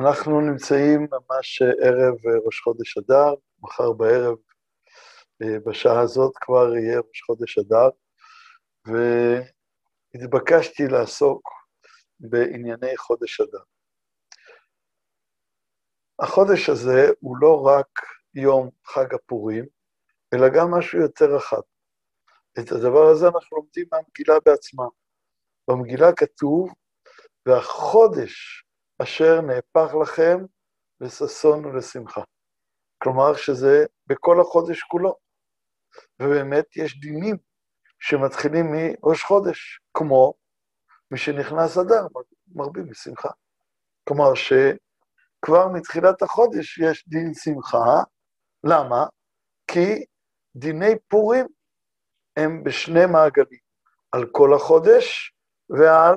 אנחנו נמצאים ממש ערב ראש חודש אדר, מחר בערב, בשעה הזאת כבר יהיה ראש חודש אדר, והתבקשתי לעסוק בענייני חודש אדר. החודש הזה הוא לא רק יום חג הפורים, אלא גם משהו יותר רחב. את הדבר הזה אנחנו לומדים מהמגילה בעצמה. במגילה כתוב, והחודש אשר נהפך לכם לששון ולשמחה. כלומר שזה בכל החודש כולו. ובאמת יש דינים שמתחילים מראש חודש, כמו משנכנס אדר, מרבים משמחה. כלומר שכבר מתחילת החודש יש דין שמחה, למה? כי דיני פורים הם בשני מעגלים, על כל החודש ועל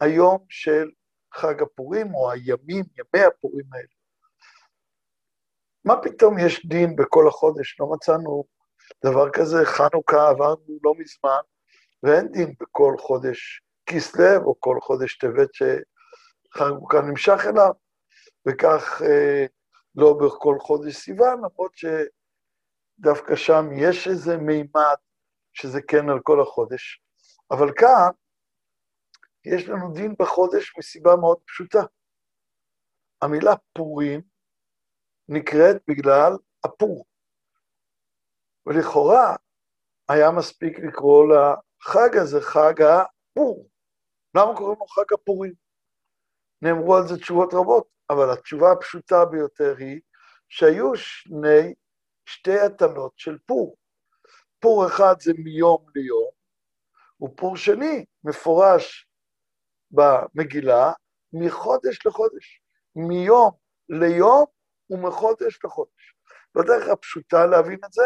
היום של חג הפורים, או הימים, ימי הפורים האלה. מה פתאום יש דין בכל החודש? לא מצאנו דבר כזה, חנוכה עברנו לא מזמן, ואין דין בכל חודש כסלו, או כל חודש טבת שחנוכה נמשך אליו, וכך אה, לא בכל חודש סיוון, למרות שדווקא שם יש איזה מימד שזה כן על כל החודש. אבל כאן יש לנו דין בחודש מסיבה מאוד פשוטה. המילה פורים נקראת בגלל הפור. ולכאורה היה מספיק לקרוא לחג הזה חג הפור. למה קוראים לו חג הפורים? נאמרו על זה תשובות רבות, אבל התשובה הפשוטה ביותר היא שהיו שני, שתי הטלות של פור. פור אחד זה מיום ליום, ופור שני מפורש במגילה מחודש לחודש, מיום ליום ומחודש לחודש. והדרך הפשוטה להבין את זה,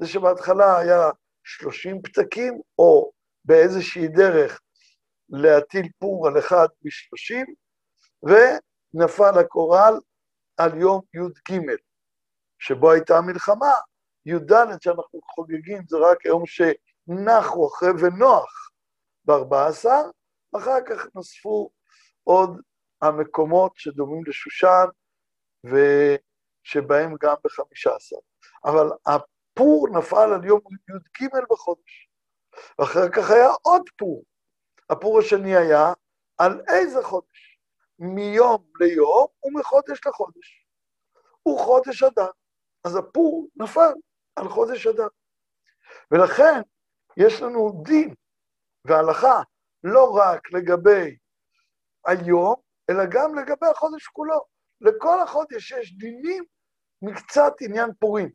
זה שבהתחלה היה 30 פתקים, או באיזושהי דרך להטיל פור על אחד מ-30, ונפל הקורל על יום י"ג, שבו הייתה המלחמה, י"ד שאנחנו חוגגים זה רק היום שנחו אחרי ונוח ב-14, אחר כך נוספו עוד המקומות שדומים לשושן, ושבהם גם בחמישה עשר. אבל הפור נפל על יום י"ג בחודש, ואחר כך היה עוד פור. הפור השני היה על איזה חודש? מיום ליום ומחודש לחודש. הוא חודש אדר. אז הפור נפל על חודש אדר. ולכן יש לנו דין והלכה לא רק לגבי היום, אלא גם לגבי החודש כולו. לכל החודש יש דינים מקצת עניין פורים.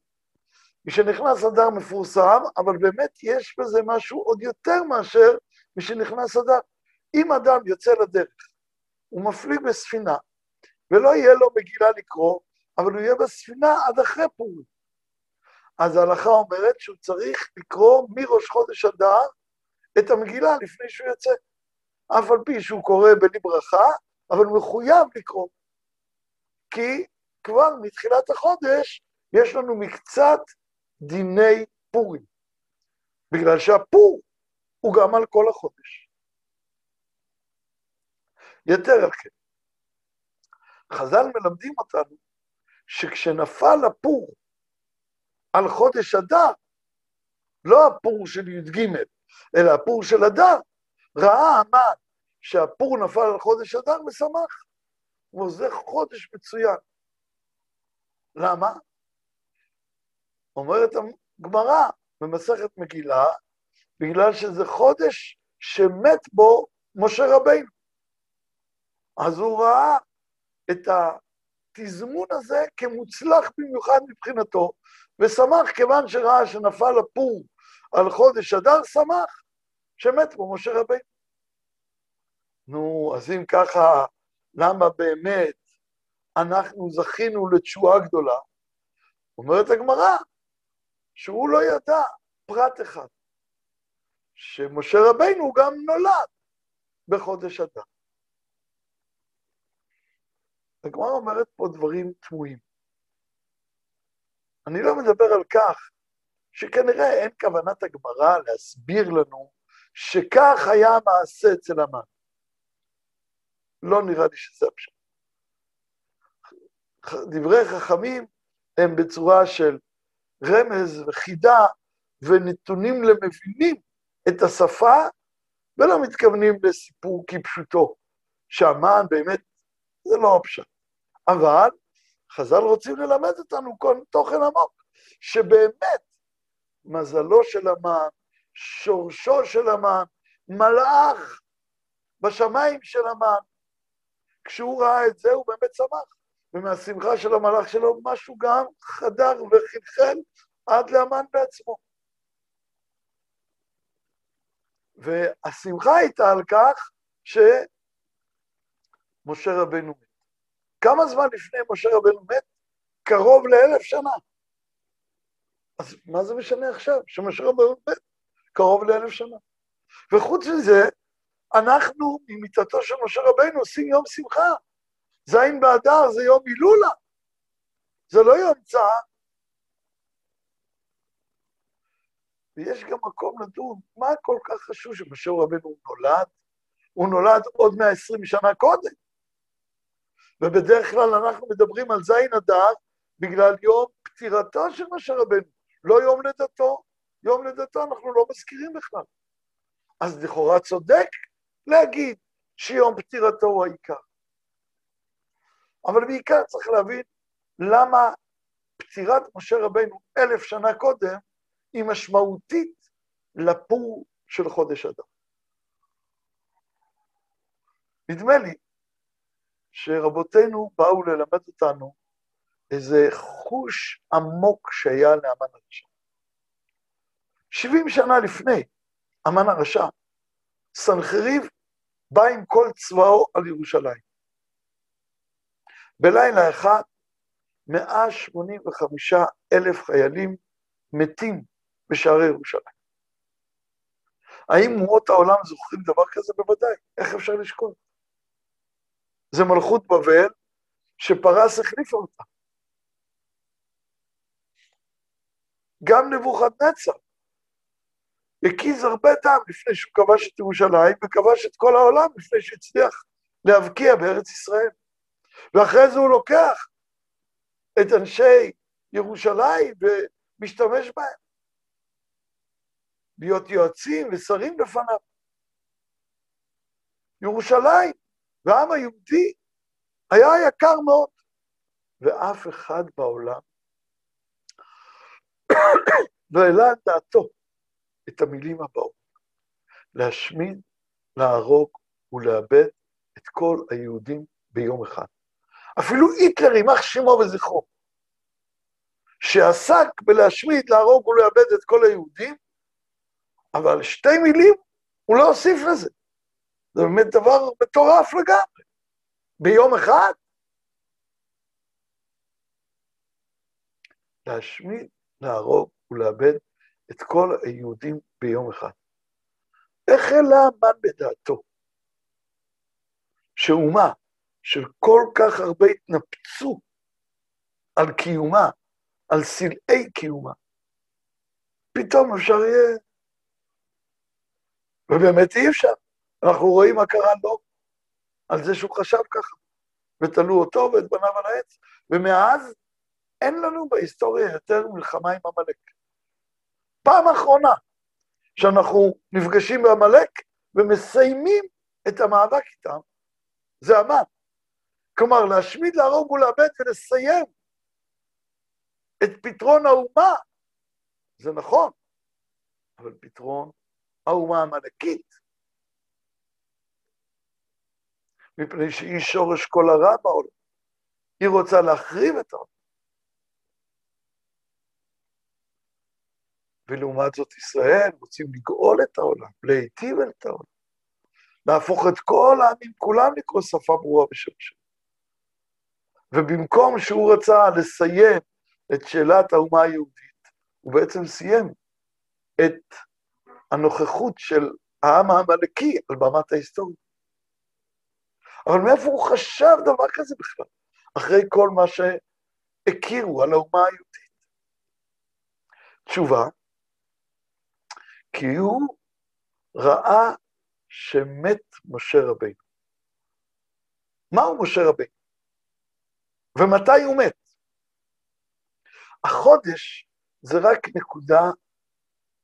משנכנס אדר מפורסם, אבל באמת יש בזה משהו עוד יותר מאשר משנכנס אדר. אם אדם יוצא לדרך, הוא מפליג בספינה, ולא יהיה לו מגילה לקרוא, אבל הוא יהיה בספינה עד אחרי פורים. אז ההלכה אומרת שהוא צריך לקרוא מראש חודש אדר את המגילה לפני שהוא יוצא. אף על פי שהוא קורא בלי ברכה, אבל מחויב לקרוא. כי כבר מתחילת החודש יש לנו מקצת דיני פורים. בגלל שהפור הוא גם על כל החודש. יתר על כן, חז"ל מלמדים אותנו שכשנפל הפור על חודש אדר, לא הפור של י"ג, אלא הפור של אדר, ראה המן שהפור נפל על חודש אדר ושמח. וזה חודש מצוין. למה? אומרת הגמרא במסכת מגילה, בגלל שזה חודש שמת בו משה רבינו. אז הוא ראה את התזמון הזה כמוצלח במיוחד מבחינתו, ושמח כיוון שראה שנפל הפור על חודש אדר, שמח שמת בו משה רבינו. נו, אז אם ככה, למה באמת אנחנו זכינו לתשועה גדולה? אומרת הגמרא, שהוא לא ידע פרט אחד, שמשה רבינו גם נולד בחודש אדר. הגמרא אומרת פה דברים תמוהים. אני לא מדבר על כך שכנראה אין כוונת הגמרא להסביר לנו שכך היה המעשה אצל המן. לא נראה לי שזה הפשט. דברי חכמים הם בצורה של רמז וחידה ונתונים למבינים את השפה ולא מתכוונים לסיפור כפשוטו, שהמן באמת זה לא הפשט. אבל חז"ל רוצים ללמד אותנו כל תוכן עמוק, שבאמת מזלו של המן, שורשו של המן, מלאך בשמיים של המן. כשהוא ראה את זה הוא באמת שמח, ומהשמחה של המלאך שלו משהו גם חדר וחלחל עד לאמן בעצמו. והשמחה הייתה על כך שמשה רבנו מת. כמה זמן לפני משה רבנו מת? קרוב לאלף שנה. אז מה זה משנה עכשיו שמשה רבנו מת? קרוב לאלף שנה. וחוץ מזה, אנחנו ממיתתו של משה רבנו עושים יום שמחה. זין באדר זה יום הילולה, זה לא יום צער. ויש גם מקום לדון, מה כל כך חשוב שמשה רבנו נולד? הוא נולד עוד 120 שנה קודם. ובדרך כלל אנחנו מדברים על זין אדר בגלל יום פטירתו של משה רבנו, לא יום לידתו. יום לידתו אנחנו לא מזכירים בכלל. אז לכאורה צודק להגיד שיום פטירתו הוא העיקר. אבל בעיקר צריך להבין למה פטירת משה רבנו אלף שנה קודם היא משמעותית לפור של חודש אדם. נדמה לי שרבותינו באו ללמד אותנו איזה חוש עמוק שהיה לאמן הרשע. 70 שנה לפני אמן הרשע, סנחריב בא עם כל צבאו על ירושלים. בלילה אחד, 185 אלף חיילים מתים בשערי ירושלים. האם אומות העולם זוכרים דבר כזה? בוודאי. איך אפשר לשקול? זה מלכות בבל שפרס החליפה אותה. גם נבוכדנצר הקיז הרבה דם לפני שהוא כבש את ירושלים, וכבש את כל העולם לפני שהצליח להבקיע בארץ ישראל. ואחרי זה הוא לוקח את אנשי ירושלים ומשתמש בהם, להיות יועצים ושרים לפניו. ירושלים והעם היהודי היה יקר מאוד, ואף אחד בעולם לא העלה על דעתו את המילים הבאות, להשמיד, להרוג ולאבד את כל היהודים ביום אחד. אפילו היטלר, יימח שמו וזכרו, שעסק בלהשמיד, להרוג ולאבד את כל היהודים, אבל שתי מילים הוא לא הוסיף לזה. זה באמת דבר מטורף לגמרי. ביום אחד? להשמיד, להרוג ולאבד את כל היהודים ביום אחד. איך העלה המן בדעתו שאומה של כל כך הרבה התנפצו על קיומה, על סלעי קיומה, פתאום אפשר יהיה... ובאמת אי אפשר. אנחנו רואים מה קרה לו, על זה שהוא חשב ככה, ותלו אותו ואת בניו על העץ, ומאז אין לנו בהיסטוריה יותר מלחמה עם עמלק. פעם אחרונה שאנחנו נפגשים בעמלק ומסיימים את המאבק איתם, זה המן. כלומר, להשמיד, להרוג ולאבד ולסיים את פתרון האומה, זה נכון, אבל פתרון האומה העמלקית, מפני שהיא שורש כל הרע בעולם. היא רוצה להחריב את העולם. ולעומת זאת ישראל רוצים לגאול את העולם, להיטיב את העולם, להפוך את כל העמים כולם לקרוא שפה ברורה השם. ובמקום שהוא רצה לסיים את שאלת האומה היהודית, הוא בעצם סיים את הנוכחות של העם העמלקי על במת ההיסטוריה. אבל מאיפה הוא חשב דבר כזה בכלל, אחרי כל מה שהכירו על האומה היהודית? תשובה, כי הוא ראה שמת משה רבינו. מהו משה רבינו? ומתי הוא מת. החודש זה רק נקודה,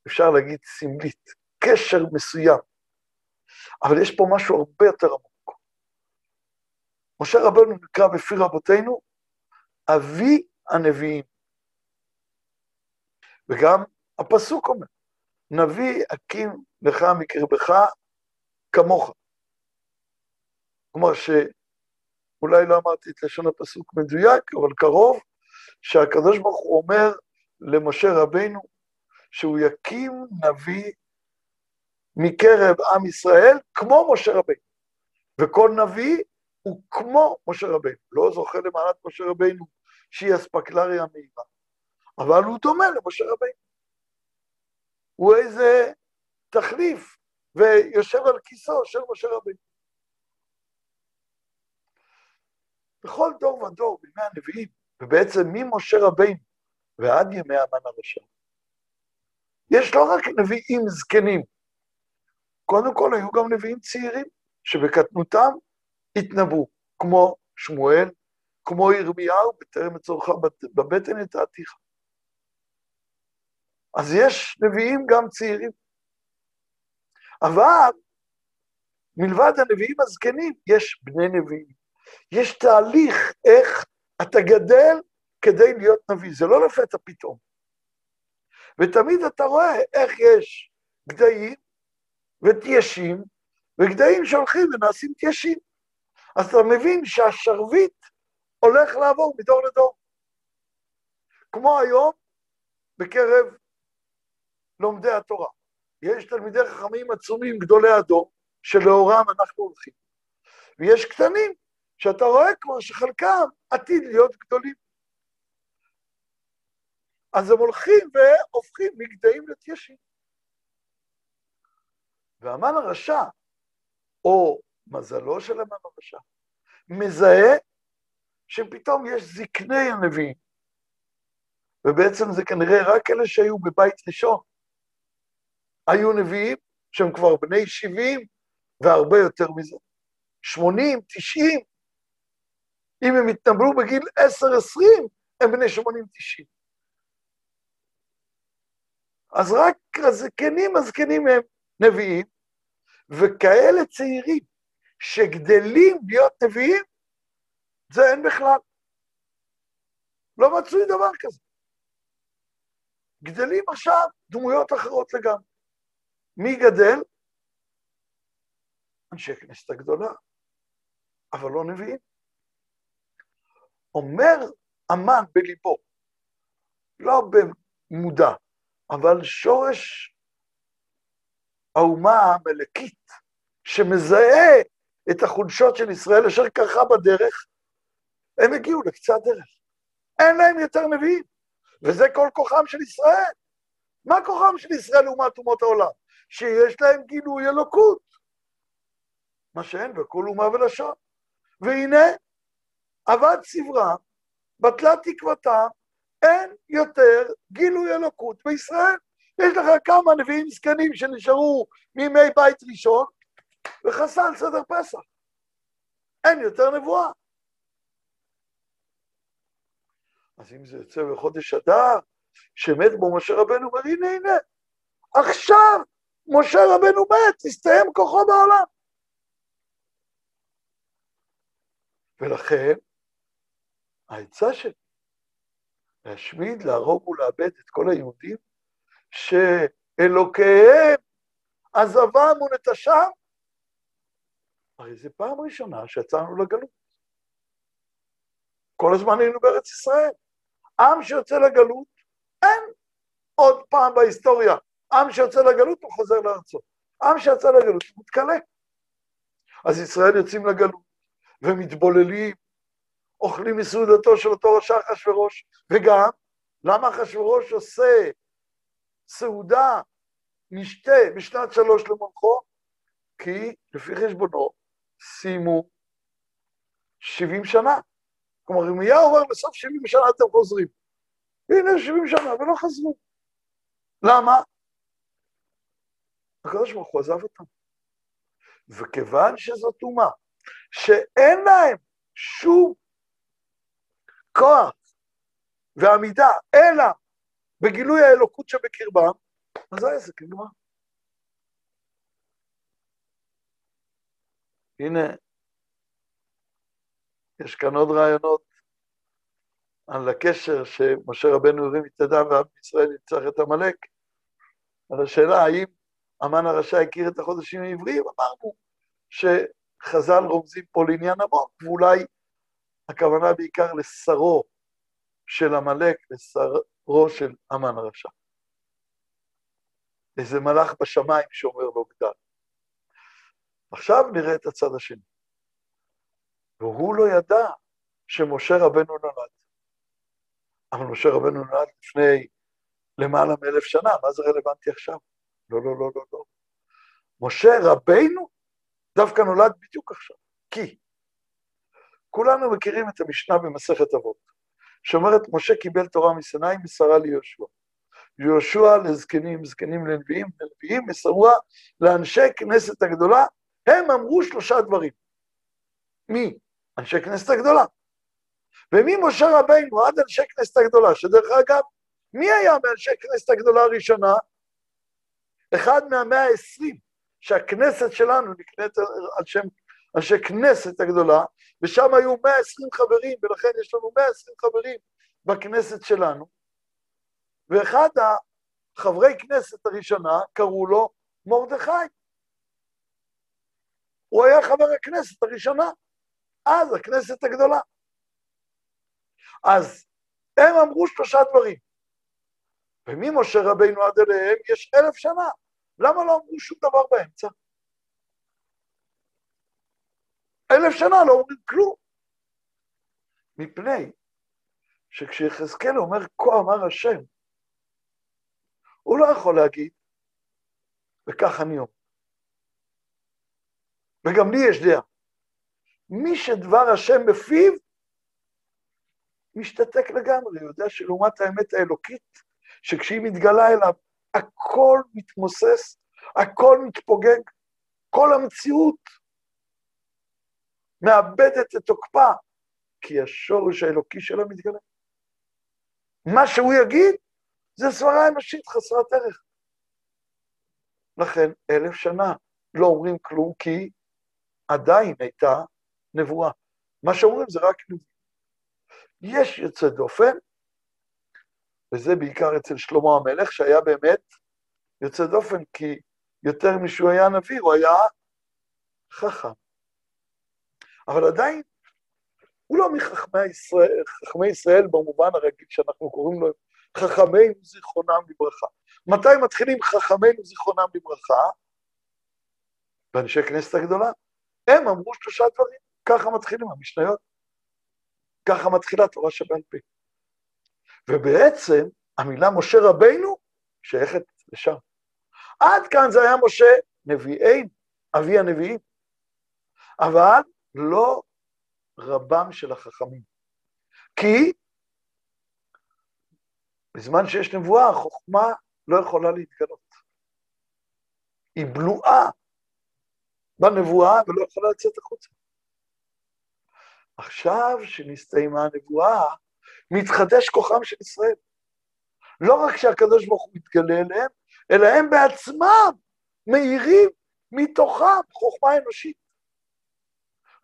אפשר להגיד, סמלית, קשר מסוים. אבל יש פה משהו הרבה יותר עמוק. משה רבנו נקרא בפי רבותינו, אבי הנביאים. וגם הפסוק אומר, נביא אקים לך מקרבך כמוך. כלומר שאולי לא אמרתי את לשון הפסוק מדויק, אבל קרוב, שהקדוש ברוך הוא אומר למשה רבנו שהוא יקים נביא מקרב עם ישראל כמו משה רבנו. וכל נביא הוא כמו משה רבנו. לא זוכה למעלת משה רבנו שהיא אספקלריה מהירה, אבל הוא דומה למשה רבנו. הוא איזה תחליף, ויושב על כיסו של משה רבנו. בכל דור ודור, בימי הנביאים, ובעצם ממשה רבינו ועד ימי המן הרשע, יש לא רק נביאים זקנים, קודם כל היו גם נביאים צעירים, שבקטנותם התנבאו, כמו שמואל, כמו ירמיהו, בטרם אצורך בבטן את העתיך. אז יש נביאים גם צעירים. אבל מלבד הנביאים הזקנים, יש בני נביאים. יש תהליך איך אתה גדל כדי להיות נביא, זה לא לפתע פתאום. ותמיד אתה רואה איך יש גדיים ותיישים, וגדיים שהולכים ונעשים תיישים. אז אתה מבין שהשרביט הולך לעבור מדור לדור. כמו היום בקרב לומדי התורה. יש תלמידי חכמים עצומים, גדולי הדור, שלאורם אנחנו הולכים. ויש קטנים, שאתה רואה כבר שחלקם עתיד להיות גדולים. אז הם הולכים והופכים מגדיים לתיישים. והמן הרשע, או מזלו של המן הרשע, מזהה שפתאום יש זקני הנביאים, ובעצם זה כנראה רק אלה שהיו בבית ראשון. היו נביאים שהם כבר בני 70 והרבה יותר מזה. 80, 90. אם הם התנבלו בגיל 10-20, הם בני 80-90. אז רק הזקנים הזקנים הם נביאים, וכאלה צעירים שגדלים להיות נביאים, זה אין בכלל. לא מצוי דבר כזה. גדלים עכשיו דמויות אחרות לגמרי. מי גדל? אנשי הכנסת הגדולה, אבל לא נביאים. אומר המן בליבו, לא במודע, אבל שורש האומה העמלקית, שמזהה את החולשות של ישראל אשר קרחה בדרך, הם הגיעו לקצה הדרך. אין להם יותר נביאים, וזה כל כוחם של ישראל. מה כוחם של ישראל לעומת אומות העולם? שיש להם גילוי אלוקות, מה שאין בכל אומה ולשון. והנה, אבד סברם, בטלה תקוותם, אין יותר גילוי אלוקות בישראל. יש לך כמה נביאים זקנים שנשארו מימי בית ראשון, וחסל סדר פסח. אין יותר נבואה. אז אם זה יוצא בחודש אדר, שמת בו משה רבנו, אומר, הנה, הנה, עכשיו משה רבנו מת, הסתיים כוחו בעולם. ולכן, העצה שלי, להשמיד, להרוג ולאבד את כל היהודים, שאלוקיהם עזבם ונטשם, הרי זו פעם ראשונה שיצאנו לגלות. כל הזמן היינו בארץ ישראל. עם שיוצא לגלות, אין עוד פעם בהיסטוריה עם שיוצא לגלות הוא חוזר לארצו. עם שיצא לגלות הוא מתכלה. אז ישראל יוצאים לגלות ומתבוללים, אוכלים מסעודתו של אותו רשע אחשורוש, וגם, למה אחשורוש עושה סעודה משתה בשנת שלוש למולכו? כי לפי חשבונו סיימו 70 שנה. כלומר, ירמיהו אומר, בסוף 70 שנה אתם חוזרים. הנה 70 שנה, ולא חזרו. למה? הקדוש ברוך הוא עזב אותם. וכיוון שזאת אומה שאין להם שום כוח ועמידה, אלא בגילוי האלוקות שבקרבם, אז העסק נגמר. הנה, יש כאן עוד רעיונות על הקשר שמשה רבנו הרים את ידם ועם ישראל ניצח את עמלק, על השאלה האם המן הרשע הכיר את החודשים העבריים, אמרנו שחז"ל רומזים פה לעניין עמוק, ואולי הכוונה בעיקר לשרו של עמלק, לשרו של המן הרשע. איזה מלאך בשמיים שאומר לו גדל. עכשיו נראה את הצד השני. והוא לא ידע שמשה רבנו נולד. אבל משה רבנו נולד לפני למעלה מאלף שנה, מה זה רלוונטי עכשיו? לא, לא, לא, לא, לא. משה רבנו דווקא נולד בדיוק עכשיו. כי כולנו מכירים את המשנה במסכת אבות, שאומרת, משה קיבל תורה מסיני, מסרה ליהושע. יהושע לזקנים, זקנים לנביאים, לנביאים מסרוה לאנשי כנסת הגדולה, הם אמרו שלושה דברים. מי? אנשי כנסת הגדולה. וממשה רבינו עד אנשי כנסת הגדולה, שדרך אגב, מי היה מאנשי כנסת הגדולה הראשונה? אחד מהמאה העשרים, שהכנסת שלנו נקנית על שם אנשי כנסת הגדולה, ושם היו 120 חברים, ולכן יש לנו 120 חברים בכנסת שלנו, ואחד החברי כנסת הראשונה קראו לו מרדכי. הוא היה חבר הכנסת הראשונה, אז הכנסת הגדולה. אז הם אמרו שלושה דברים. וממשה רבינו עד אליהם יש אלף שנה. למה לא אמרו שום דבר באמצע? אלף שנה לא אומרים כלום. מפני שכשיחזקאל אומר כה אמר השם, הוא לא יכול להגיד, וכך אני אומר. וגם לי יש דעה. מי שדבר השם בפיו, משתתק לגמרי, יודע שלעומת האמת האלוקית, שכשהיא מתגלה אליו, הכל מתמוסס, הכל מתפוגג, כל המציאות מאבדת את תוקפה, כי השורש האלוקי שלה מתגלה. מה שהוא יגיד זה סברה אנושית חסרת ערך. לכן אלף שנה לא אומרים כלום, כי עדיין הייתה נבואה. מה שאומרים זה רק נבואה. יש יוצא דופן, וזה בעיקר אצל שלמה המלך, שהיה באמת יוצא דופן, כי יותר משהוא היה נביא, הוא היה חכם. אבל עדיין, הוא לא מחכמי ישראל, חכמי ישראל במובן הרגיל שאנחנו קוראים לו חכמינו זיכרונם לברכה. מתי מתחילים חכמינו זיכרונם לברכה? באנשי כנסת הגדולה. הם אמרו שלושה דברים, ככה מתחילים המשניות. ככה מתחילה תורה שבעל פה. ובעצם המילה משה רבינו שייכת לשם. עד כאן זה היה משה נביאינו, אבי הנביאים. אבל לא רבם של החכמים. כי בזמן שיש נבואה, החוכמה לא יכולה להתגלות. היא בלועה בנבואה ולא יכולה לצאת החוצה. עכשיו שנסתיימה הנבואה, מתחדש כוחם של ישראל. לא רק שהקדוש ברוך הוא מתגלה אליהם, אלא הם בעצמם מאירים מתוכם חוכמה אנושית.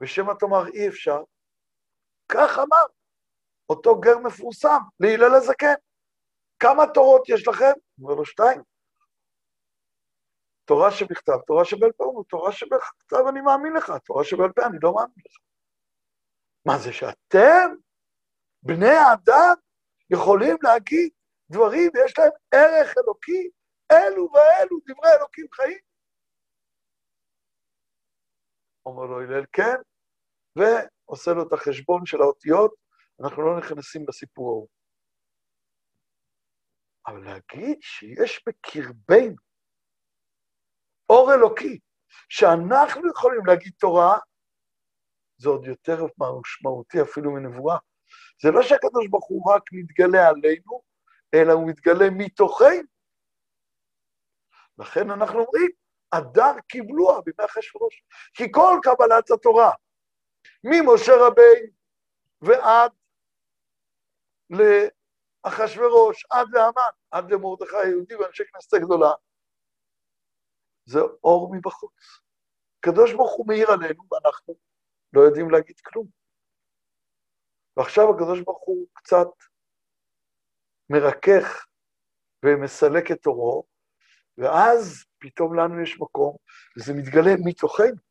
ושמא תאמר אי אפשר, כך אמר אותו גר מפורסם להלל הזקן. כמה תורות יש לכם? אומר לו שתיים. תורה שבכתב, תורה שבעל פה, תורה שבכתב אני מאמין לך, תורה שבעל פה אני לא מאמין לך. מה זה שאתם, בני האדם, יכולים להגיד דברים ויש להם ערך אלוקי, אלו ואלו דברי אלוקים חיים? אומר לו הלל, כן, ועושה לו את החשבון של האותיות, אנחנו לא נכנסים לסיפור ההוא. אבל להגיד שיש בקרבנו אור אלוקי, שאנחנו יכולים להגיד תורה, זה עוד יותר משמעותי אפילו מנבואה. זה לא שהקדוש ברוך הוא רק מתגלה עלינו, אלא הוא מתגלה מתוכנו. לכן אנחנו אומרים, הדר קיבלוה בימי אחשורוש. כי כל קבלת התורה, ממשה רבינו ועד לאחשוורוש, עד להמן, עד למרדכי היהודי ואנשי כנסת הגדולה. זה אור מבחוץ. הקדוש ברוך הוא מאיר עלינו, ואנחנו לא יודעים להגיד כלום. ועכשיו הקדוש ברוך הוא קצת מרכך ומסלק את אורו, ואז פתאום לנו יש מקום, וזה מתגלה מתוכנו.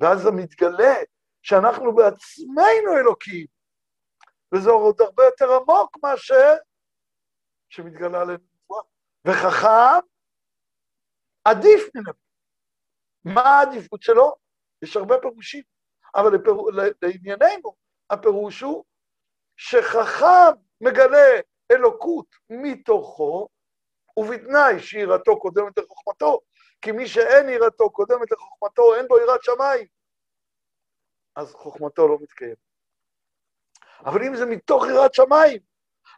ואז זה מתגלה שאנחנו בעצמנו אלוקים, וזה עוד הרבה יותר עמוק מאשר שמתגלה עלינו. וחכם עדיף מנביא. מה העדיפות שלו? יש הרבה פירושים, אבל לפר... לענייננו, הפירוש הוא שחכם מגלה אלוקות מתוכו, ובתנאי שיראתו קודמת לחוכמתו, כי מי שאין יראתו קודמת לחוכמתו, אין בו יראת שמיים, אז חוכמתו לא מתקיימת. אבל אם זה מתוך יראת שמיים,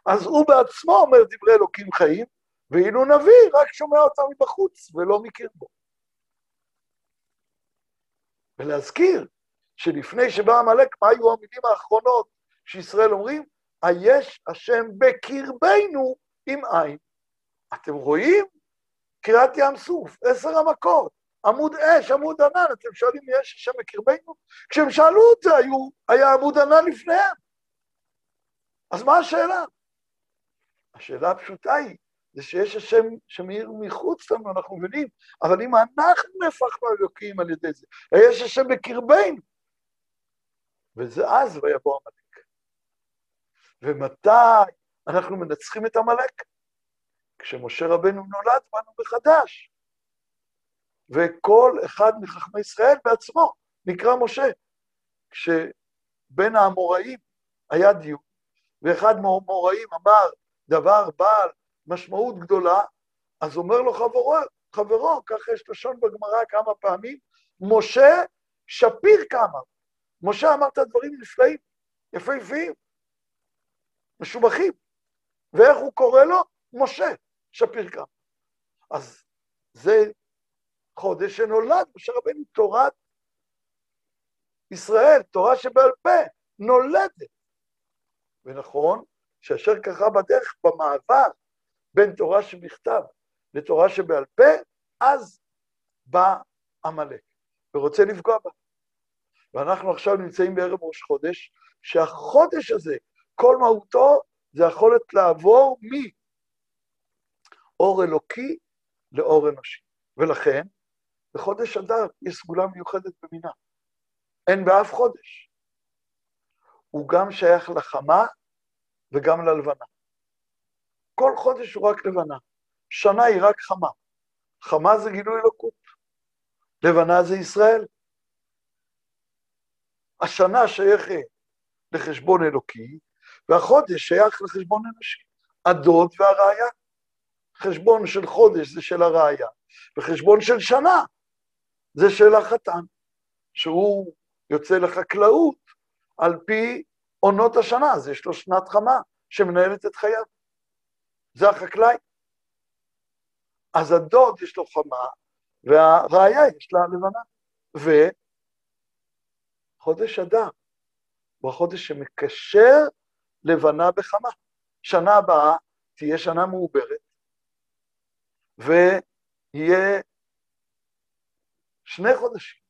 אז הוא בעצמו אומר דברי אלוקים חיים, ואילו נביא רק שומע אותם מבחוץ ולא מכיר בו. ולהזכיר שלפני שבא עמלק, מה היו המילים האחרונות שישראל אומרים? היש השם בקרבנו עם עין. אתם רואים? קריאת ים סוף, עשר המכות, עמוד אש, עמוד ענן, אתם שואלים, יש השם בקרבנו? כשהם שאלו את זה, היו, היה עמוד ענן לפניהם. אז מה השאלה? השאלה הפשוטה היא, זה שיש השם שמאיר מחוץ לנו, אנחנו מבינים, אבל אם אנחנו נהפכנו אלוקים על ידי זה, יש השם בקרבנו. וזה אז ויבוא עמלק. ומתי אנחנו מנצחים את עמלק? כשמשה רבנו נולד בנו מחדש. וכל אחד מחכמי ישראל בעצמו נקרא משה. כשבין האמוראים היה דיון, ואחד מהאמוראים אמר דבר בעל משמעות גדולה, אז אומר לו חברו, חברו, ככה יש לשון בגמרא כמה פעמים, משה שפיר כמה. משה אמר את הדברים נפלאים, יפהפיים, משובחים. ואיך הוא קורא לו? משה, שפיר כמה. אז זה חודש שנולד, משה רבנו, תורת ישראל, תורה שבעל פה, נולדת. ונכון שאשר קרה בדרך, במעבר בין תורה שבכתב לתורה שבעל פה, אז בא עמלק ורוצה לפגוע בה. ואנחנו עכשיו נמצאים בערב ראש חודש, שהחודש הזה, כל מהותו זה יכולת לעבור מאור אלוקי לאור אנושי. ולכן, בחודש אדר יש סגולה מיוחדת במינה. אין באף חודש. הוא גם שייך לחמה וגם ללבנה. כל חודש הוא רק לבנה. שנה היא רק חמה. חמה זה גילוי אלוקות. לבנה זה ישראל. השנה שייכת לחשבון אלוקי, והחודש שייך לחשבון אנושי. הדוד והראיה. חשבון של חודש זה של הראיה, וחשבון של שנה זה של החתן, שהוא יוצא לחקלאות על פי עונות השנה, אז יש לו שנת חמה שמנהלת את חייו. זה החקלאי. אז הדוד יש לו חמה, והראיה יש לה לבנה. וחודש אדר הוא החודש שמקשר לבנה בחמה. שנה הבאה תהיה שנה מעוברת, ויהיה שני חודשים,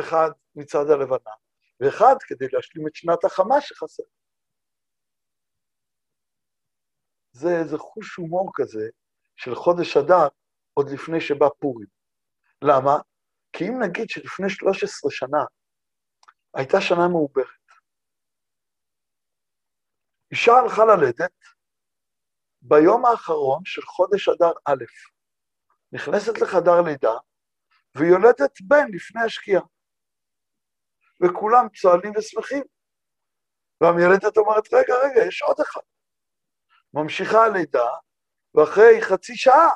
אחד מצד הלבנה, ואחד כדי להשלים את שנת החמה שחסר. זה איזה חוש הומור כזה של חודש אדר עוד לפני שבא פורים. למה? כי אם נגיד שלפני 13 שנה הייתה שנה מעוברת, אישה הלכה ללדת ביום האחרון של חודש אדר א', נכנסת לחדר לידה ויולדת בן לפני השקיעה. וכולם צוהלים ושמחים. והמיילדת אומרת, רגע, רגע, יש עוד אחד. ממשיכה הלידה, ואחרי חצי שעה,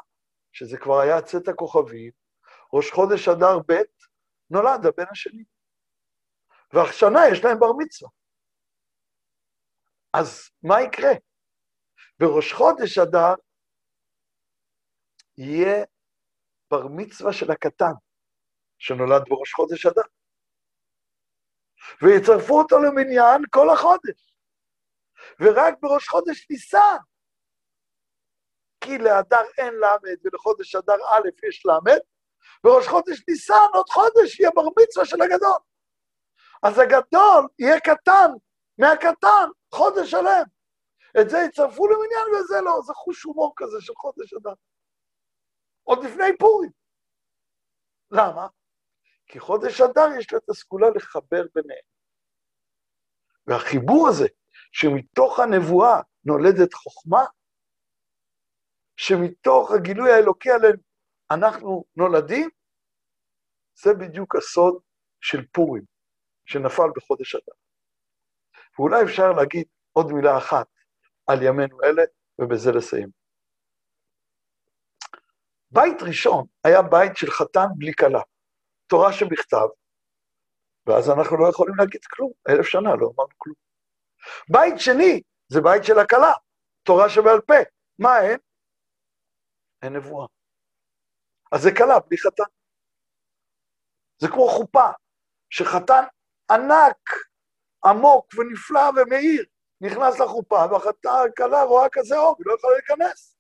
שזה כבר היה צאת הכוכבים, ראש חודש אדר ב', נולד הבן השני. והשנה יש להם בר מצווה. אז מה יקרה? בראש חודש אדר יהיה בר מצווה של הקטן, שנולד בראש חודש אדר. ויצרפו אותו למניין כל החודש. ורק בראש חודש ניסן. כי לאדר אין למד ולחודש אדר א' יש למד, בראש חודש ניסן עוד חודש יהיה בר מצווה של הגדול. אז הגדול יהיה קטן מהקטן חודש שלם. את זה יצרפו למניין וזה לא, זה חוש הומור כזה של חודש אדר. עוד לפני פורים. למה? כי חודש אדר יש לו את הסגולה לחבר ביניהם. והחיבור הזה, שמתוך הנבואה נולדת חוכמה, שמתוך הגילוי האלוקי עלינו אנחנו נולדים, זה בדיוק הסוד של פורים, שנפל בחודש אדר. ואולי אפשר להגיד עוד מילה אחת על ימינו אלה, ובזה לסיים. בית ראשון היה בית של חתן בלי כלה, תורה שבכתב, ואז אנחנו לא יכולים להגיד כלום, אלף שנה לא אמרנו כלום. בית שני זה בית של הכלה, תורה שבעל פה. מה אין? אין נבואה. אז זה כלה בלי חתן. זה כמו חופה, שחתן ענק, עמוק ונפלא ומאיר, נכנס לחופה, והכלה רואה כזה אור, היא לא יכולה להיכנס.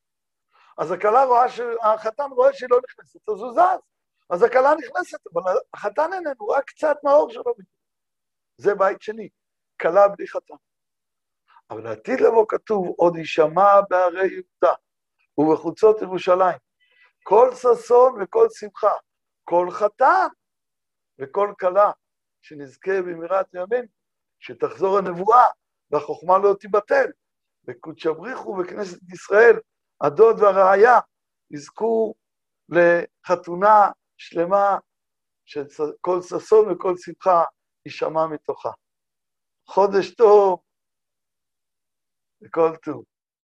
אז הכלה רואה, ש... החתן רואה שהיא לא נכנסת, אז הוא זז. אז הכלה נכנסת, אבל החתן איננו, רק קצת מהאור שלו. זה בית שני, כלה בלי חתן. אבל לעתיד לבוא כתוב, עוד יישמע בערי יהודה ובחוצות ירושלים, כל ששון וכל שמחה, כל חתן וכל כלה, שנזכה במהרת ימין, שתחזור הנבואה והחוכמה לא תיבטל, וקודשא בריחו בכנסת ישראל, הדוד והרעיה, יזכו לחתונה שלמה, שכל ששון וכל שמחה יישמע מתוכה. חודש טוב וכל טוב.